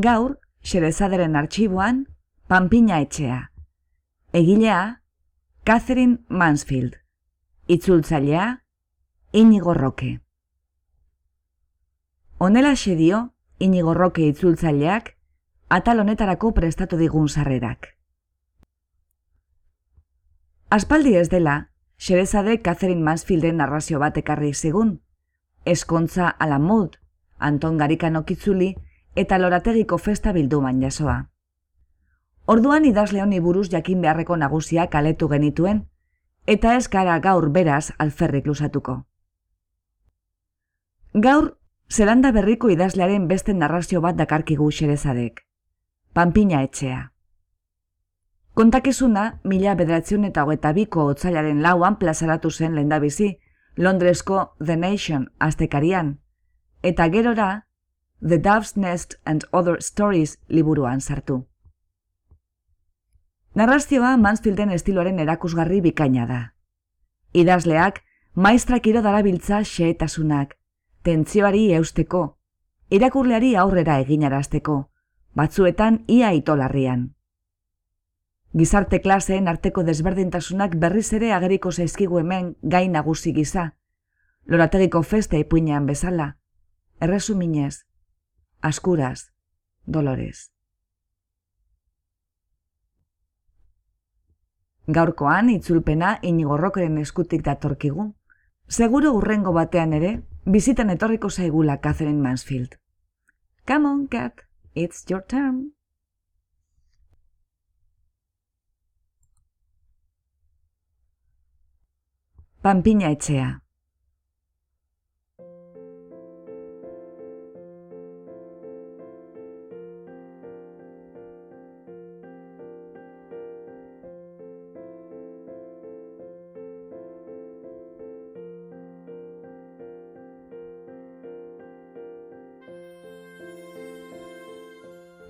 Gaur, Xerezaderen arxiboan, Pampina etxea. Egilea, Catherine Mansfield. Itzultzailea, Inigo Roque. Honela dio, Inigo Roque itzultzaileak, atal honetarako prestatu digun sarrerak. Aspaldi ez dela, Xerezade Catherine Mansfielden narrazio bat ekarri zigun. Eskontza ala mod, Anton Garikano kitzuli, eta lorategiko festa bilduman jasoa. Orduan idazle honi buruz jakin beharreko nagusia kaletu genituen, eta ez gara gaur beraz alferrik lusatuko. Gaur, zelanda berriko idazlearen beste narrazio bat dakarkigu xerezadek. Pampina etxea. Kontakizuna, mila bederatzen eta hogeta biko otzailaren lauan plazaratu zen lehendabizi, Londresko The Nation aztekarian, eta gerora, The Dove's Nest and Other Stories liburuan sartu. Narrazioa Mansfielden estiloaren erakusgarri bikaina da. Idazleak, maestrak iro darabiltza xeetasunak, tentzioari eusteko, irakurleari aurrera eginarazteko, batzuetan ia itolarrian. Gizarte klaseen arteko desberdintasunak berriz ere ageriko zaizkigu hemen gain nagusi giza, lorategiko feste ipuinean bezala, erresuminez, askuraz, dolores. Gaurkoan itzulpena inigorrokeren eskutik datorkigu. Seguro urrengo batean ere, bizitan etorriko zaigula Catherine Mansfield. Come on, cat, it's your turn. Pampina etxea.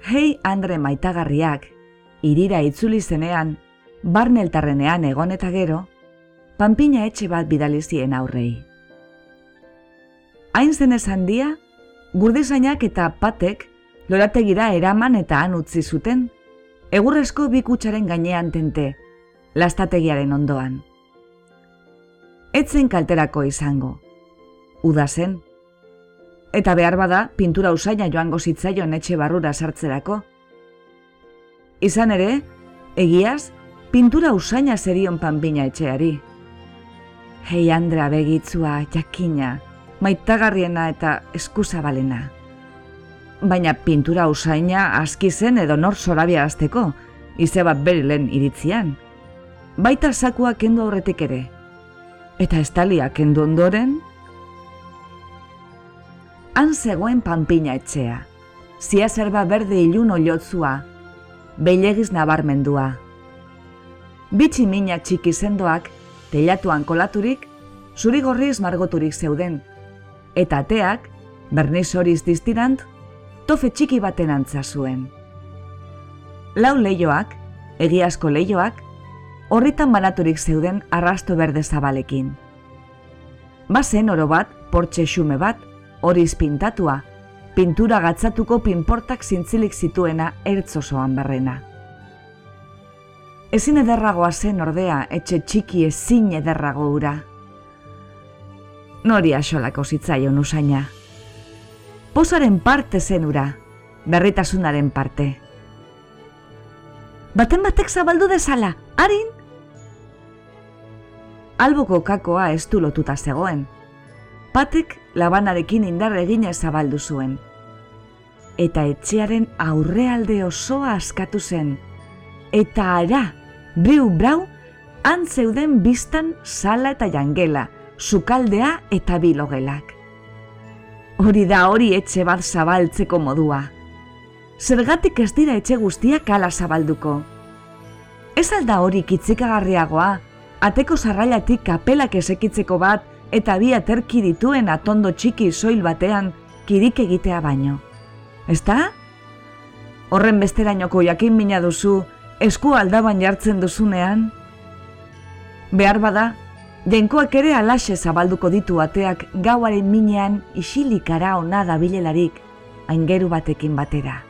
Hei Andre maitagarriak, irira itzuli zenean, barneltarrenean egon eta gero, panpina etxe bat bidalizien aurrei. Hain zen esan dia, gurdizainak eta patek lorategira eraman eta han utzi zuten, egurrezko bikutsaren gainean tente, lastategiaren ondoan. Etzen kalterako izango. Uda zen, eta behar bada pintura usaina joango zitzaion etxe barrura sartzerako. Izan ere, egiaz, pintura usaina zerion panbina etxeari. Hei Andrea begitzua, jakina, maitagarriena eta eskuzabalena. Baina pintura usaina aski zen edo nor sorabia azteko, ize bat berilen iritzian. Baita sakua kendu aurretik ere. Eta estalia kendu ondoren, han zegoen panpina etxea. Zia zerba berde ilun oliotzua, beilegiz nabarmendua. Bitsi mina txiki sendoak, telatuan kolaturik, zuri gorriz margoturik zeuden. Eta ateak, berniz horiz diztirant, tofe txiki baten antza zuen. Lau leioak, egiazko leioak, horritan banaturik zeuden arrasto berde zabalekin. Bazen oro bat, portxe xume bat, horiz pintatua, pintura gatzatuko pinportak zintzilik zituena ertzosoan barrena. Ezin ederragoa zen ordea, etxe txiki ezin ederrago ura. Nori asolako zitzaion usaina. Pozaren parte zen ura, berritasunaren parte. Baten batek zabaldu dezala, harin? Alboko kakoa ez du lotuta zegoen, batek labanarekin indarre egina zabaldu zuen. Eta etxearen aurrealde osoa askatu zen. Eta ara, briu brau, antzeuden biztan sala eta jangela, sukaldea eta bilogelak. Hori da hori etxe bat zabaltzeko modua. Zergatik ez dira etxe guztiak ala zabalduko. Ez alda hori kitzikagarriagoa, ateko zarrailatik kapelak esekitzeko bat eta bi aterki dituen atondo txiki soil batean kirik egitea baino. Ezta? Horren besterainoko jakin mina duzu, esku aldaban jartzen duzunean? Behar bada, jenkoak ere alaxe zabalduko ditu ateak gauaren minean isilikara ona dabilelarik, aingeru batekin batera.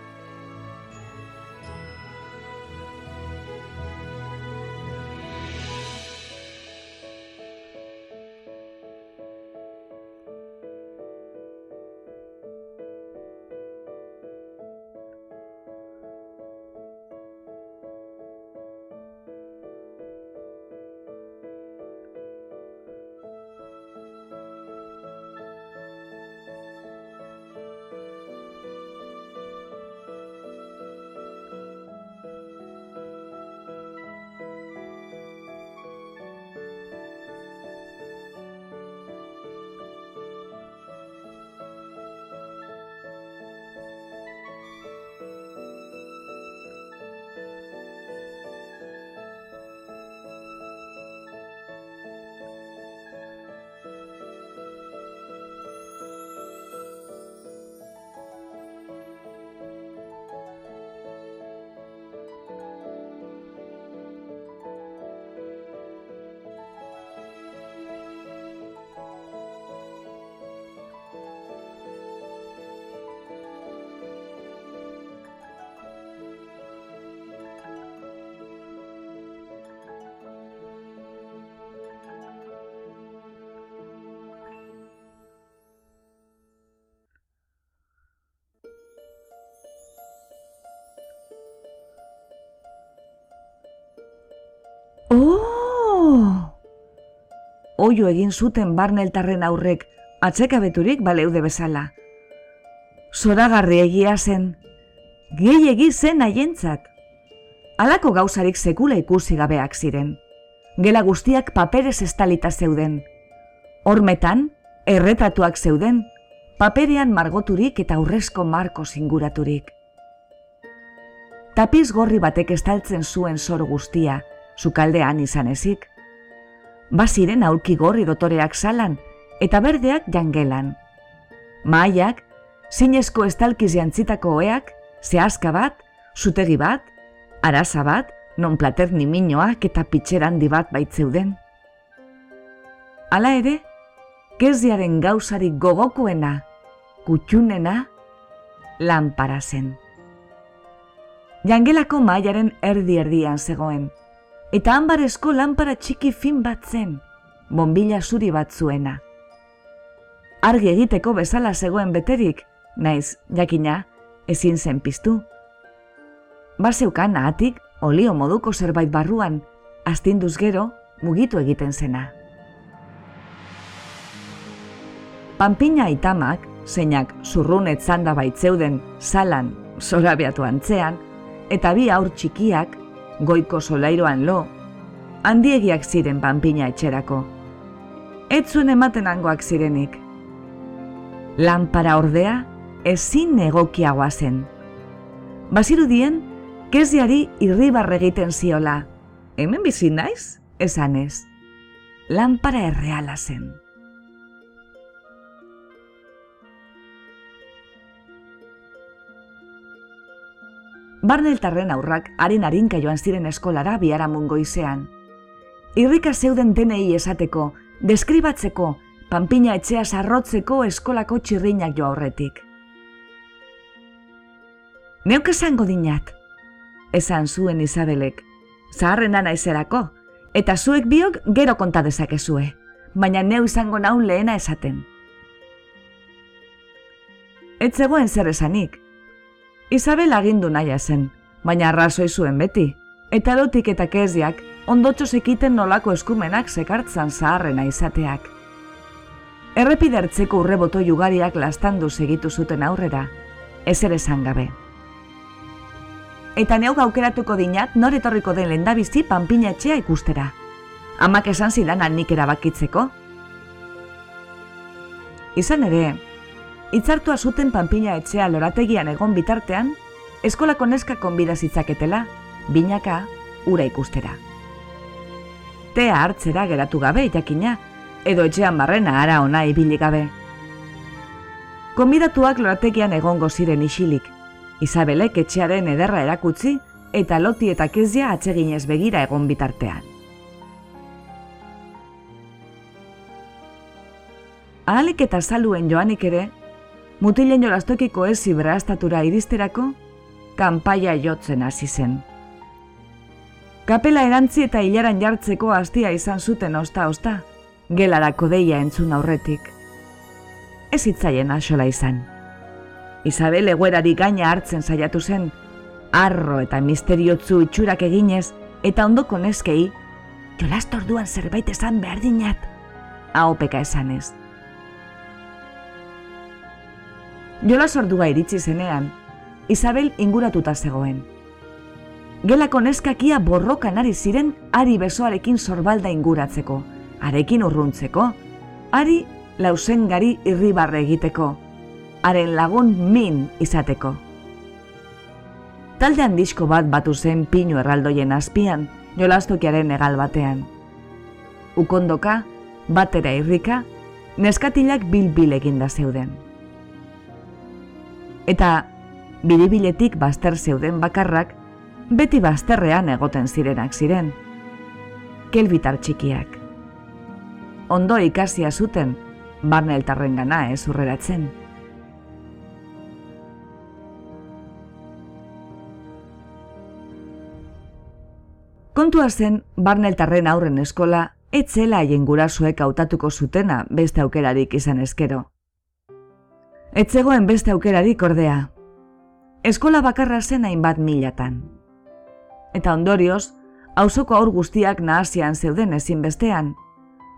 Oio egin zuten barneltarren aurrek, atsekabeturik baleude bezala. Zoragarri egia zen, gehi egi zen haientzat. Halako gauzarik sekula ikusi gabeak ziren. Gela guztiak paperez estalita zeuden. Hormetan, erretatuak zeuden, paperean margoturik eta aurrezko marko singuraturik. Tapiz gorri batek estaltzen zuen zor guztia, sukaldean izan ezik. Baziren aurki gorri dotoreak salan eta berdeak jangelan. Maiak, zinezko estalkiz jantzitako oeak, zehazka bat, zutegi bat, araza bat, non plater niminoak eta pitxeran bat baitzeuden. Hala ere, keziaren gauzarik gogokuena, kutxunena, lanpara zen. Jangelako maiaren erdi-erdian zegoen, eta hanbaresko lanpara txiki fin bat zen, bombila zuri bat zuena. Argi egiteko bezala zegoen beterik, naiz, jakina, ezin zen piztu. Baseukan ahatik, olio moduko zerbait barruan, astinduz gero, mugitu egiten zena. Pampina itamak, zeinak zurrunet zanda baitzeuden salan zorabiatu antzean, eta bi aur txikiak goiko solairoan lo, handiegiak ziren panpina etxerako. Ez zuen ematen hangoak zirenik. Lanpara ordea, ezin egokiagoa zen. Bazirudien, keziari irribarre egiten ziola. Hemen bizi naiz, esan ez. Lanpara erreala zen. Barneltarren aurrak haren harinka joan ziren eskolara biara mungoizean. Irrika zeuden denei esateko, deskribatzeko, panpina etxea sarrotzeko eskolako txirrinak jo aurretik. Neuk esango dinat, esan zuen Isabelek, zaharren ana izerako, eta zuek biok gero konta dezakezue, baina neu izango nau lehena esaten. Etzegoen zer esanik, Isabel agindu naia zen, baina arrazoi zuen beti, eta dotik eta keziak ondotxo sekiten nolako eskumenak sekartzan zaharrena izateak. Errepidertzeko urreboto jugariak lastandu segitu zuten aurrera, ez ere gabe. Eta neuk aukeratuko dinat nor etorriko den lendabizi panpina etxea ikustera. Amak esan zidan nik erabakitzeko. Izan ere, itzartua zuten panpina etxea lorategian egon bitartean, eskolako neska konbida zitzaketela, binaka, ura ikustera. Tea hartzera geratu gabe itakina, edo etxean barrena ara ona ibili gabe. Konbidatuak lorategian egongo ziren isilik, Isabelek etxearen ederra erakutzi eta loti eta kezia atseginez begira egon bitartean. Ahalik eta saluen joanik ere, mutilen jolastokiko ez ibrastatura iristerako, kanpaia jotzen hasi zen. Kapela erantzi eta hilaran jartzeko hastia izan zuten osta-osta, gelarako deia entzun aurretik. Ez hitzaien asola izan. Isabel eguerari gaina hartzen saiatu zen, arro eta misteriotzu itxurak eginez, eta ondoko neskei, jolast orduan zerbait esan behar dinat, haopeka esanez. Jolas ordua iritsi zenean, Isabel inguratuta zegoen. Gelako neskakia borrokan ari ziren ari besoarekin sorbalda inguratzeko, arekin urruntzeko, ari lausengari irribarre egiteko, haren lagun min izateko. Talde handizko bat batu zen pinu erraldoien azpian, jolastokiaren egal batean. Ukondoka, batera irrika, neskatilak bil-bil eginda zeuden. Eta biribiletik bazter zeuden bakarrak, beti bazterrean egoten zirenak ziren. Kelbitar txikiak. Ondo ikasia zuten, barne eltarren gana ez urreratzen. Kontua zen, barneltarren aurren eskola, etzela haien gurasoek hautatuko zutena beste aukerarik izan eskero. Etzegoen beste aukerarik ordea, eskola bakarra zen hainbat milatan. Eta ondorioz, auzoko aur guztiak nahasian zeuden ezin bestean,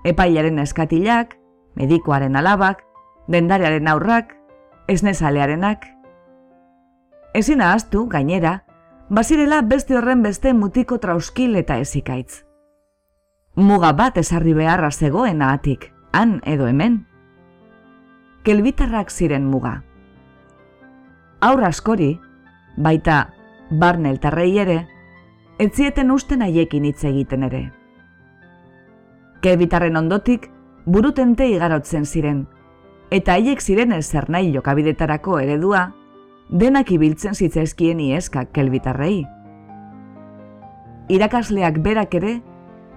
epailaren eskatilak, medikoaren alabak, dendarearen aurrak, esnezalearenak. Ezin ahaztu, gainera, bazirela beste horren beste mutiko trauskil eta ezikaitz. Muga bat ezarri beharra zegoen ahatik, han edo hemen. Kelbitarrak ziren muga aur askori, baita barnel tarrei ere, etzieten usten haiekin hitz egiten ere. Kebitarren ondotik, burutente igarotzen ziren, eta haiek ziren ezer nahi jokabidetarako eredua, denak ibiltzen zitzaizkien ieskak kelbitarrei. Irakasleak berak ere,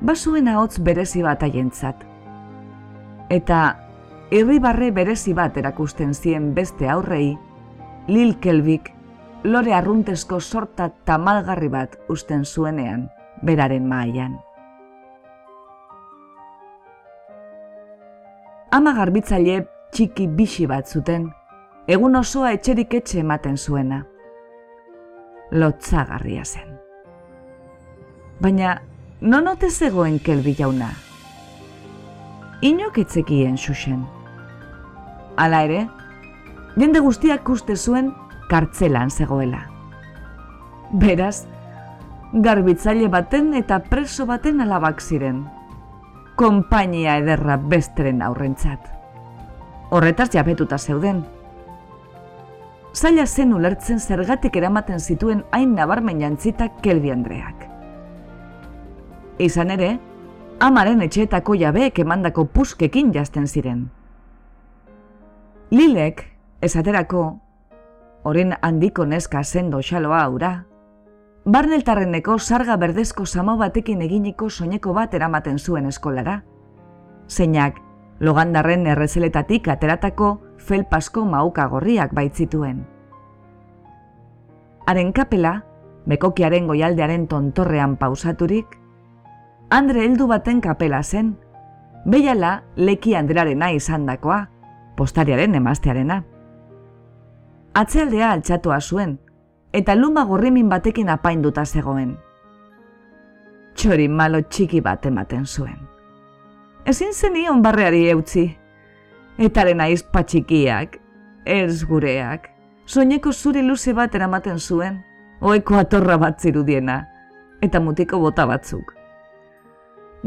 basuen ahots berezi bat haientzat. Eta irribarre berezi bat erakusten zien beste aurrei, Lil Kelbik lore arruntesko sorta tamalgarri bat usten zuenean, beraren maaian. Ama garbitzaile txiki bixi bat zuten, egun osoa etxerik etxe ematen zuena. Lotzagarria zen. Baina, non ote zegoen kelbi jauna? Inok etzekien xuxen. Hala ere, jende guztiak uste zuen kartzelan zegoela. Beraz, garbitzaile baten eta preso baten alabak ziren. Konpainia ederra besteren aurrentzat. Horretaz jabetuta zeuden. Zaila zen ulertzen zergatik eramaten zituen hain nabarmen jantzitak kelbi Andreak. Izan ere, amaren etxeetako jabeek emandako puskekin jazten ziren. Lilek, Esaterako, oren handiko neska sendo xaloa aura, barneltarreneko sarga berdezko samo batekin eginiko soineko bat eramaten zuen eskolara. Zeinak, logandarren errezeletatik ateratako felpasko mauka gorriak baitzituen. Haren kapela, mekokiaren goialdearen tontorrean pausaturik, Andre heldu baten kapela zen, behiala leki Andrearena izan dakoa, postariaren emaztearena atzealdea altxatua zuen, eta luma gorrimin batekin apainduta zegoen. Txori malo txiki bat ematen zuen. Ezin zenion barreari eutzi, Etaren aiz patxikiak, ez gureak. Soineko zuri luze bat eramaten zuen, oeko atorra bat zirudiena, eta mutiko bota batzuk.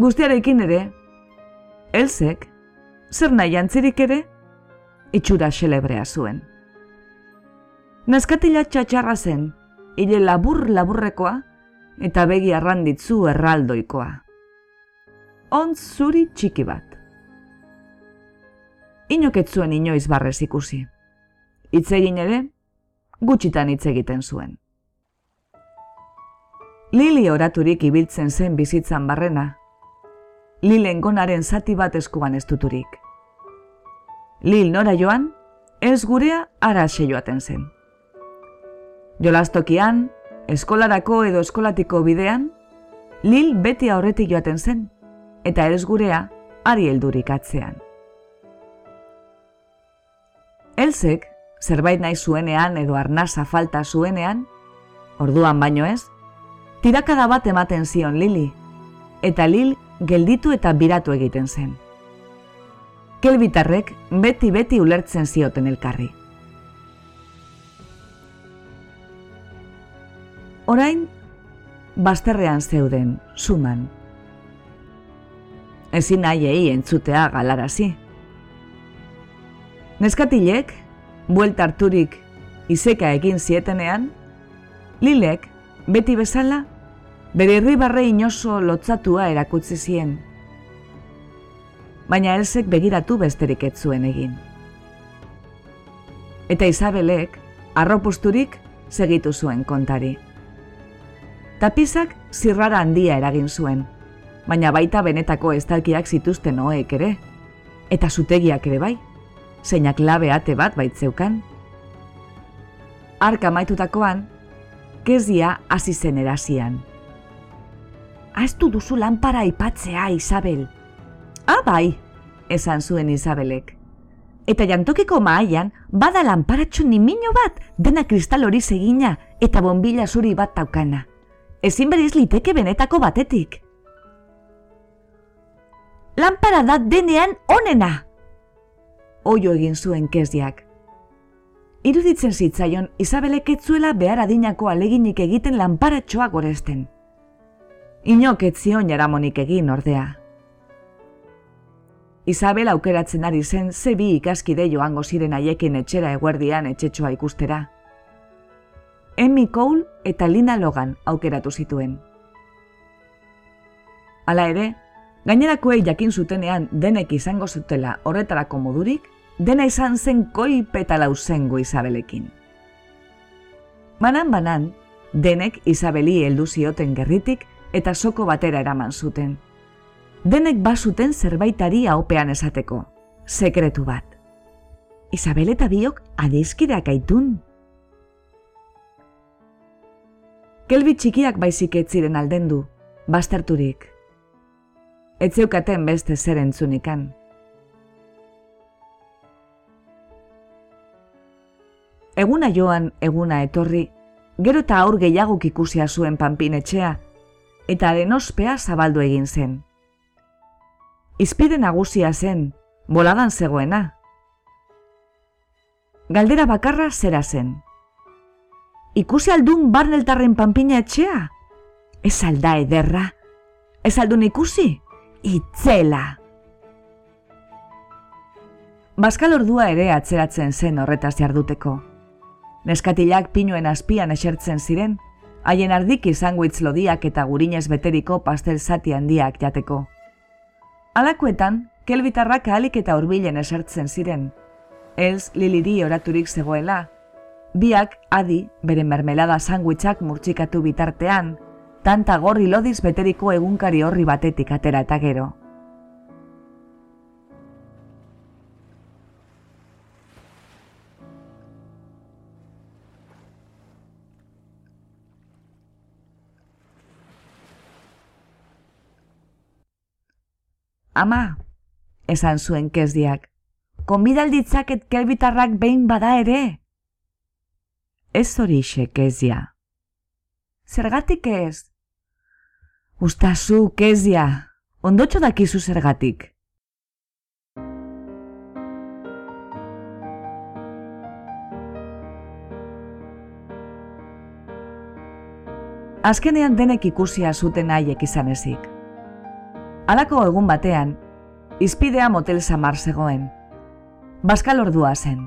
Guztiarekin ere, Elzek, zer nahi antzirik ere, itxura xelebrea zuen. Naskatila txatxarra zen, hile labur-laburrekoa, eta begi arranditzu erraldoikoa. Ontz zuri txiki bat. Inoketzuen inoiz barrez ikusi. Itzegin ere, gutxitan hitz egiten zuen. Lili oraturik ibiltzen zen bizitzan barrena, Lilen gonaren zati bat eskuan ez duturik. Lil nora joan, ez gurea ara joaten zen. Jolastokian, eskolarako edo eskolatiko bidean, Lil beti aurretik joaten zen, eta ez gurea ari heldurik atzean. Elzek, zerbait nahi zuenean edo arnasa falta zuenean, orduan baino ez, tirakada bat ematen zion Lili, eta Lil gelditu eta biratu egiten zen. Kelbitarrek beti-beti ulertzen zioten elkarri. Orain, bazterrean zeuden, suman. Ezin nahiei entzutea galarazi. Neskatilek, buelta harturik izeka egin zietenean, Lilek, beti bezala, bere irribarre inoso lotzatua erakutzi zien. Baina Elsek begiratu besterik ez zuen egin. Eta Isabelek, arropusturik, segitu zuen kontari. Tapizak zirrara handia eragin zuen, baina baita benetako estalkiak zituzten oek ere, eta zutegiak ere bai, zeinak labe ate bat baitzeukan. Arka maitutakoan, kezia hasi zen erazian. Aztu duzu lanpara ipatzea, Isabel. Ah, bai, esan zuen Isabelek. Eta jantokiko maaian, bada lanparatxo nimino bat, dena kristal hori segina eta bombila zuri bat taukana ezin beriz liteke benetako batetik. Lampara da denean onena! Oio egin zuen keziak. Iruditzen zitzaion Isabelek etzuela behar adinako aleginik egiten lanparatxoa goresten. Inok etzion jaramonik egin ordea. Isabel aukeratzen ari zen ze bi ikaskide joango ziren haiekin etxera eguerdian etxetxoa ikustera. Emmy Cole eta Lina Logan aukeratu zituen. Hala ere, gainerakoei jakin zutenean denek izango zutela horretarako modurik, dena izan zen koip eta lausengo Isabelekin. Banan-banan, denek Isabeli heldu zioten gerritik eta soko batera eraman zuten. Denek bazuten zerbaitari haopean esateko, sekretu bat. Isabel eta biok adizkideak aitun. Kelbi txikiak baizik ez ziren aldendu, bazterturik. Etzeukaten beste zer entzunikan. Eguna joan, eguna etorri, gero eta aur gehiaguk ikusia zuen panpin etxea, eta haren ospea zabaldu egin zen. Izpide nagusia zen, boladan zegoena. Galdera bakarra zera zen ikusi aldun barneltarren panpina etxea? Ez alda ederra? Ez aldun ikusi? Itzela! Baskal ordua ere atzeratzen zen horretaz jarduteko. Neskatilak pinuen azpian esertzen ziren, haien ardik izango lodiak eta gurinez beteriko pastel zati handiak jateko. Alakoetan, kelbitarrak alik eta hurbilen esertzen ziren. Ez liliri oraturik zegoela, biak adi bere mermelada sandwichak murtsikatu bitartean, tanta gorri lodiz beteriko egunkari horri batetik atera eta gero. Ama, esan zuen kezdiak, konbidal ditzaket kelbitarrak behin bada ere. Ez hori xe, kezia. Zergatik ez? Uztazu, kezia, ondotxo dakizu zergatik. Azkenean denek ikusia zuten haiek izan ezik. Alako egun batean, izpidea motel samar zegoen. Baskal ordua zen.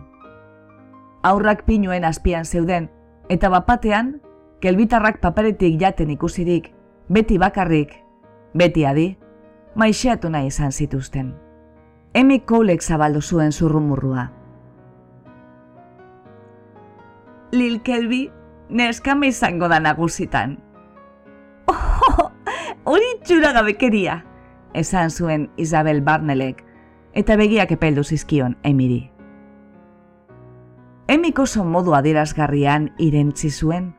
Aurrak pinuen azpian zeuden, eta bapatean, kelbitarrak paperetik jaten ikusirik, beti bakarrik, beti adi, maixeatu nahi izan zituzten. Emi koulek zabaldu zuen zurrumurrua. Lil Kelbi, neskame izango da nagusitan. Oh, hori txura gabekeria, esan zuen Isabel Barnelek, eta begiak epeldu zizkion Emiri. Emiko oso modu adierazgarrian irentzi zuen,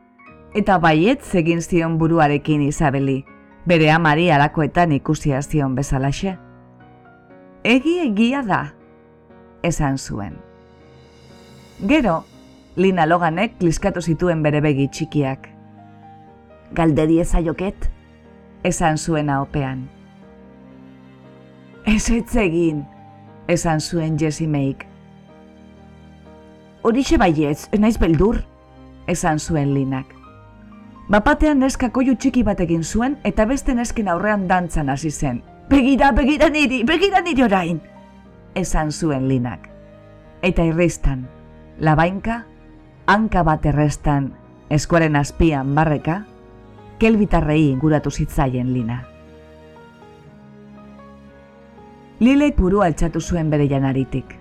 eta baiet zegin zion buruarekin Isabeli, bere amari alakoetan ikusia zion bezalaxe. Egi egia da, esan zuen. Gero, Lina Loganek kliskatu zituen bere begi txikiak. Galderi ezaioket, esan zuen opean. Ez egin, esan zuen Jesse Meik. Horixe baietz, naiz beldur, esan zuen Linak. Bapatean neska koiu txiki batekin zuen eta beste nesken aurrean dantzan hasi zen. Begira, begira niri, begira niri orain! Esan zuen Linak. Eta irristan, labainka, hanka bat errestan eskuaren azpian barreka, kelbitarrei inguratu zitzaien lina. Lilek burua altxatu zuen bere janaritik.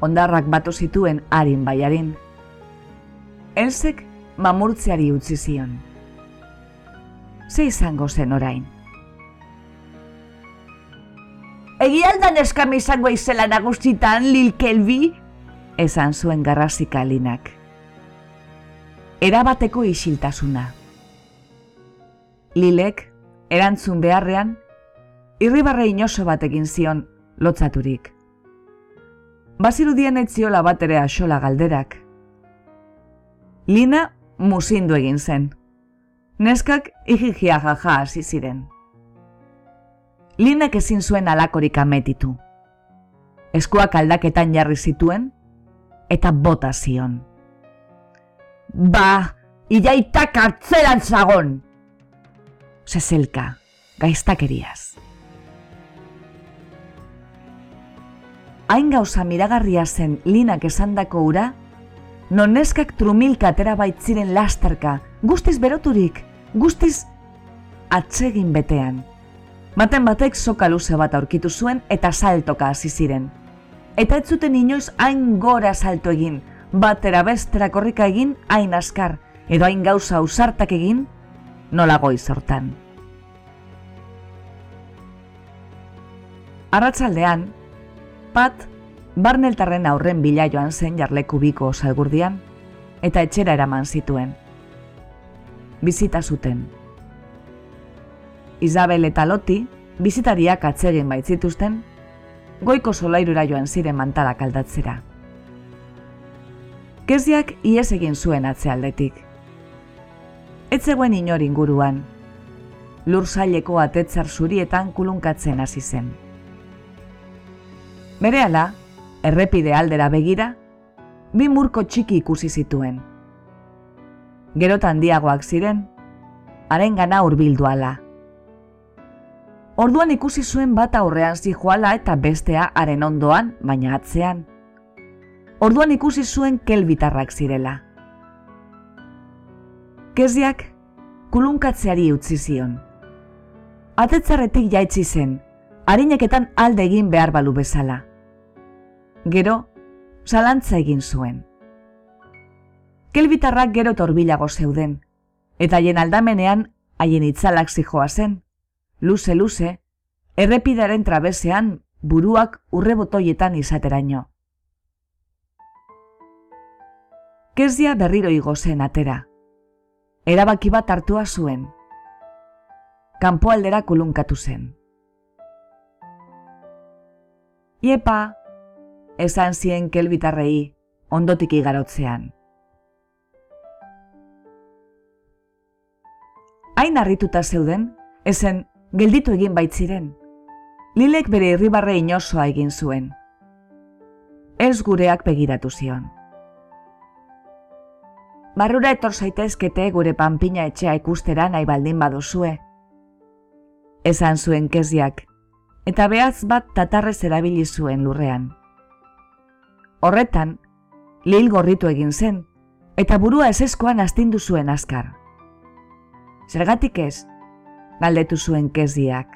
Ondarrak batu zituen harin baiarin. Elsek mamurtzeari utzi zion. Ze izango zen orain? Egialdan eskami izango izela nagusitan, Lil Kelbi? Esan zuen garrasika linak erabateko isiltasuna. Lilek, erantzun beharrean, irribarre inoso batekin zion lotzaturik. Bazirudien etziola bat ere asola galderak. Lina musindu egin zen. Neskak ijigia jaja hasi ziren. Linek ezin zuen alakorik ametitu. Eskuak aldaketan jarri zituen eta bota zion. Ba, iaita kartzelan zagon! Zezelka, gaiztakeriaz. Hain gauza miragarria zen linak esandako ura, non neskak trumilka atera baitziren lasterka, guztiz beroturik, guztiz atsegin betean. Maten batek soka luze bat aurkitu zuen eta saltoka hasi ziren. Eta ez zuten inoiz hain gora salto egin, batera bestera korrika egin hain askar, edo hain gauza usartak egin, nola goi sortan. Arratzaldean, pat, barneltarren aurren bila joan zen jarleku biko salgurdian, eta etxera eraman zituen. Bizita zuten. Isabel eta Loti, bizitariak atzegin baitzituzten, goiko solairura joan ziren mantalak aldatzera. Keziak ies egin zuen atzealdetik. Ez zegoen inor inguruan. Lur zaileko atetzar zurietan kulunkatzen hasi zen. Berehala, errepide aldera begira, bi murko txiki ikusi zituen. Gerotan diagoak ziren, haren gana urbildu ala. Orduan ikusi zuen bat aurrean zijoala eta bestea haren ondoan, baina atzean orduan ikusi zuen kelbitarrak zirela. Keziak kulunkatzeari utzi zion. Atetzarretik jaitsi zen, harineketan alde egin behar balu bezala. Gero, zalantza egin zuen. Kelbitarrak gero torbilago zeuden, eta haien aldamenean haien itzalak zijoa zen, luze-luze, errepidaren trabesean buruak urrebotoietan izateraino. kezia berriro igo zen atera. Erabaki bat hartua zuen. Kanpo aldera kulunkatu zen. Iepa, esan zien kelbitarrei ondotik igarotzean. Hain harrituta zeuden, ezen gelditu egin baitziren. Lilek bere irribarre inosoa egin zuen. Ez gureak begiratu zion. barrura etor zaitezkete gure panpina etxea ikustera nahi baldin baduzue. Esan zuen keziak, eta behaz bat tatarrez erabili zuen lurrean. Horretan, lil gorritu egin zen, eta burua eseskoan astindu zuen askar. Zergatik ez, galdetu zuen keziak.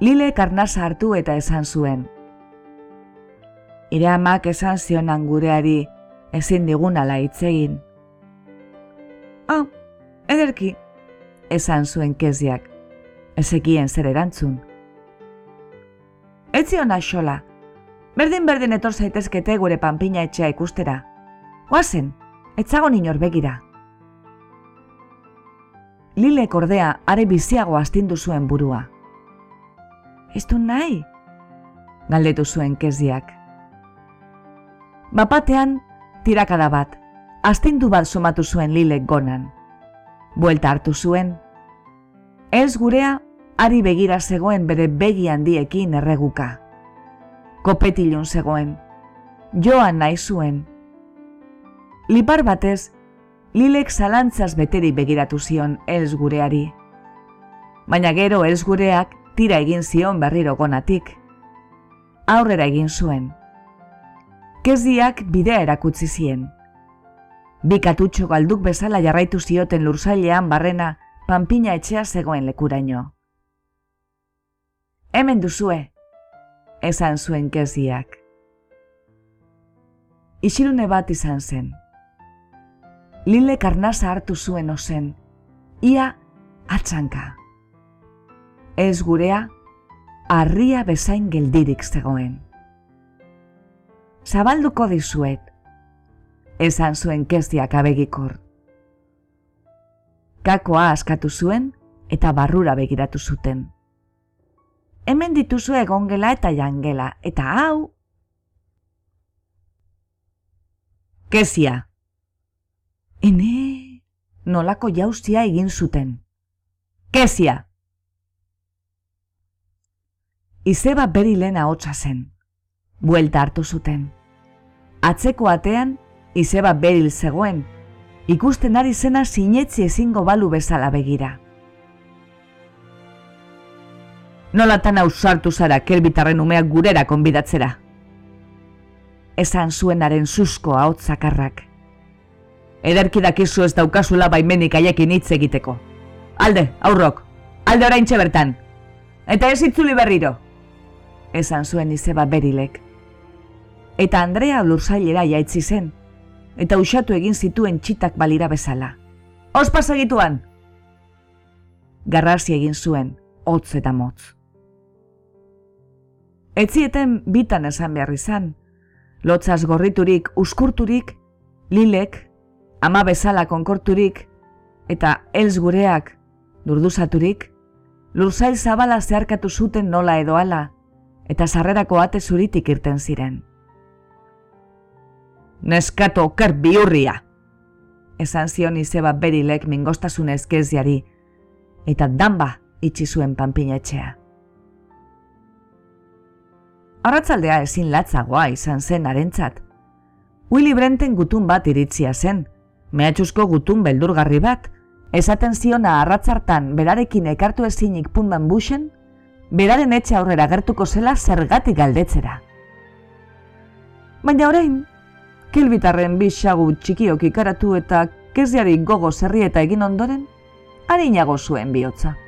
Lile karnasa hartu eta esan zuen. Ire amak esan zionan gureari ezin digun ala egin. Ah, ederki, esan zuen keziak, ezekien zer erantzun. Ez zion xola, berdin-berdin etor zaitezkete gure panpina etxea ikustera. Oazen, etzago inor begira. Lile kordea are biziago astindu zuen burua. Ez du nahi? Galdetu zuen keziak. Bapatean, tirakada bat, astindu bat somatu zuen lilek gonan. Buelta hartu zuen. Ez gurea, ari begira zegoen bere begi handiekin erreguka. Kopetilun zegoen. Joan nahi zuen. Lipar batez, Lilek zalantzaz beteri begiratu zion ez gureari. Baina gero ez gureak tira egin zion berriro gonatik. Aurrera egin zuen. Keziak bidea erakutzi zien. Bi katutxo galduk bezala jarraitu zioten lursailean barrena panpina etxea zegoen lekuraino. Hemen duzue, esan zuen keziak. Isilune bat izan zen lile karnasa hartu zuen ozen, ia atxanka. Ez gurea, harria bezain geldirik zegoen. Zabalduko dizuet, esan zuen kezdiak abegikor. Kakoa askatu zuen eta barrura begiratu zuten. Hemen dituzu egongela eta jangela, eta hau... Kezia, Ene, nolako jauzia egin zuten. Kezia! Izeba beri lena hotza zen. Buelta hartu zuten. Atzeko atean, izeba beril zegoen, ikusten ari zena sinetzi ezingo balu bezala begira. Nolatan ausartu zara kelbitarren umeak gurera konbidatzera. Esan zuenaren susko hau zakarrak. Ederki dakizu ez daukazula baimenik aiekin hitz egiteko. Alde, aurrok, alde orain bertan. Eta ez itzuli berriro. Esan zuen izeba berilek. Eta Andrea lurzailera jaitzi zen. Eta usatu egin zituen txitak balira bezala. Ospas egituan! Garrasi egin zuen, hotz eta motz. Etzieten bitan esan behar izan. Lotzaz gorriturik, uskurturik, lilek, ama bezala konkorturik eta elz gureak durduzaturik, lurzail zabala zeharkatu zuten nola edo ala eta sarrerako ate zuritik irten ziren. Neskato oker biurria! Esan zion izeba berilek mingostasun ezkeziari eta danba itxi zuen panpinetxea. Arratzaldea ezin latzagoa izan zen arentzat. Willy Brenten gutun bat iritzia zen, mehatxuzko gutun beldurgarri bat, esaten ziona arratzartan berarekin ekartu ezinik pundan busen, beraren etxe aurrera gertuko zela zergatik galdetzera. Baina orain, kilbitarren bisagu txikiok ikaratu eta keziari gogo zerri eta egin ondoren, harinago zuen bihotza.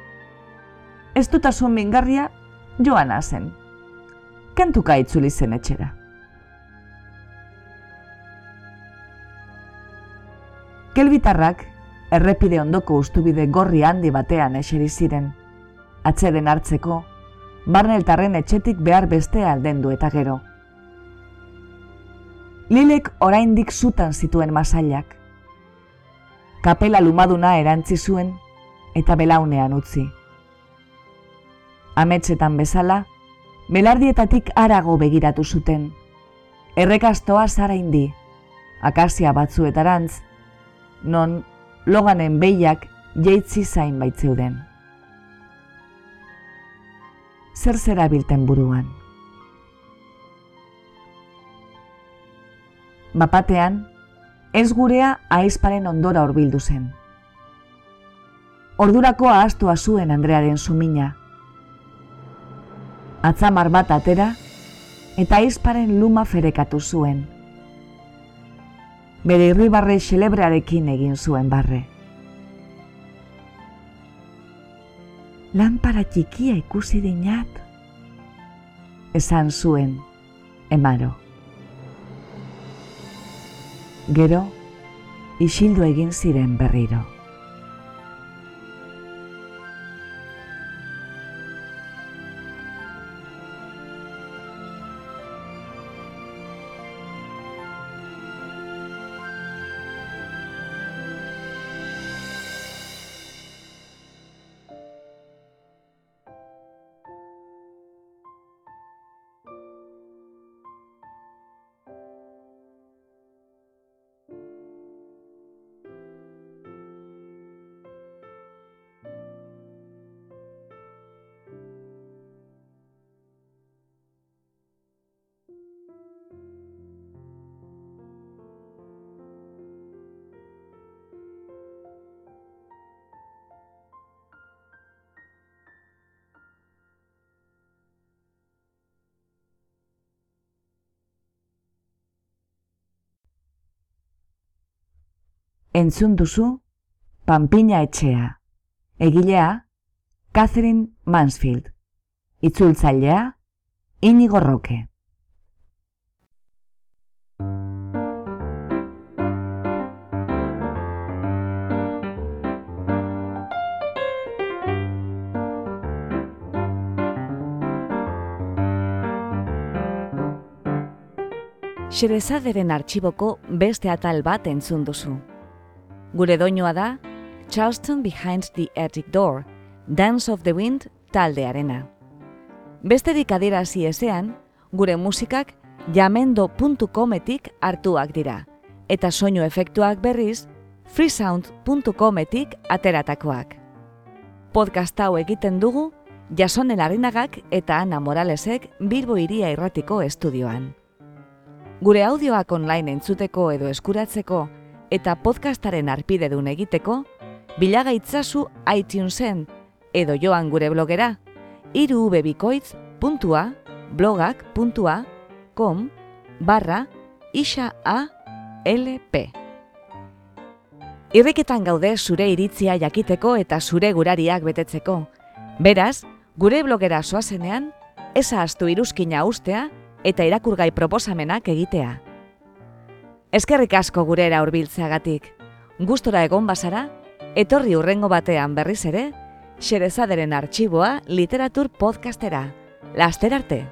Ez dutasun mingarria joan zen. Kantuka itzuli zen etxera. Kelbitarrak errepide ondoko ustubide gorri handi batean eseri ziren. Atzeden hartzeko, barneltarren etxetik behar beste aldendu eta gero. Lilek oraindik zutan zituen masailak. Kapela lumaduna erantzi zuen eta belaunean utzi. Ametsetan bezala, belardietatik arago begiratu zuten. Errekastoa zara indi, akazia batzuetarantz, non loganen behiak jeitzi zain baitzeuden. Zer zera bilten buruan? Bapatean, ez gurea aizparen ondora horbildu zen. Ordurako ahaztua zuen Andrearen sumina. Atzamar bat atera, eta aizparen luma ferekatu zuen. Bere irribarre xelebrearekin egin zuen barre. Lampara txikia ikusi dinat, esan zuen, emaro. Gero, isildu egin ziren berriro. Entzun duzu, Pampina etxea. Egilea, Catherine Mansfield. Itzultzailea, Inigo Roque. Xerezaderen artxiboko beste atal bat entzun duzu. Gure doinoa da Charleston Behind the Attic Door, Dance of the Wind taldearena. Besterik adierazi ezean, gure musikak jamendo.cometik hartuak dira, eta soinu efektuak berriz freesound.cometik ateratakoak. Podcast hau egiten dugu Jason Elarinagak eta Ana Moralesek Bilbo Iria Irratiko estudioan. Gure audioak online entzuteko edo eskuratzeko eta podcastaren arpidedun egiteko, bilagaitzazu iTunesen edo joan gure blogera irubebikoitz.blogak.com barra isa a lp. Irriketan gaude zure iritzia jakiteko eta zure gurariak betetzeko. Beraz, gure blogera soazenean, eza astu iruzkina ustea eta irakurgai proposamenak egitea. Eskerrik asko gurera hurbiltzeagatik. Gustora egon bazara, etorri urrengo batean berriz ere, Xerezaderen arxiboa literatur podcastera. Laster arte!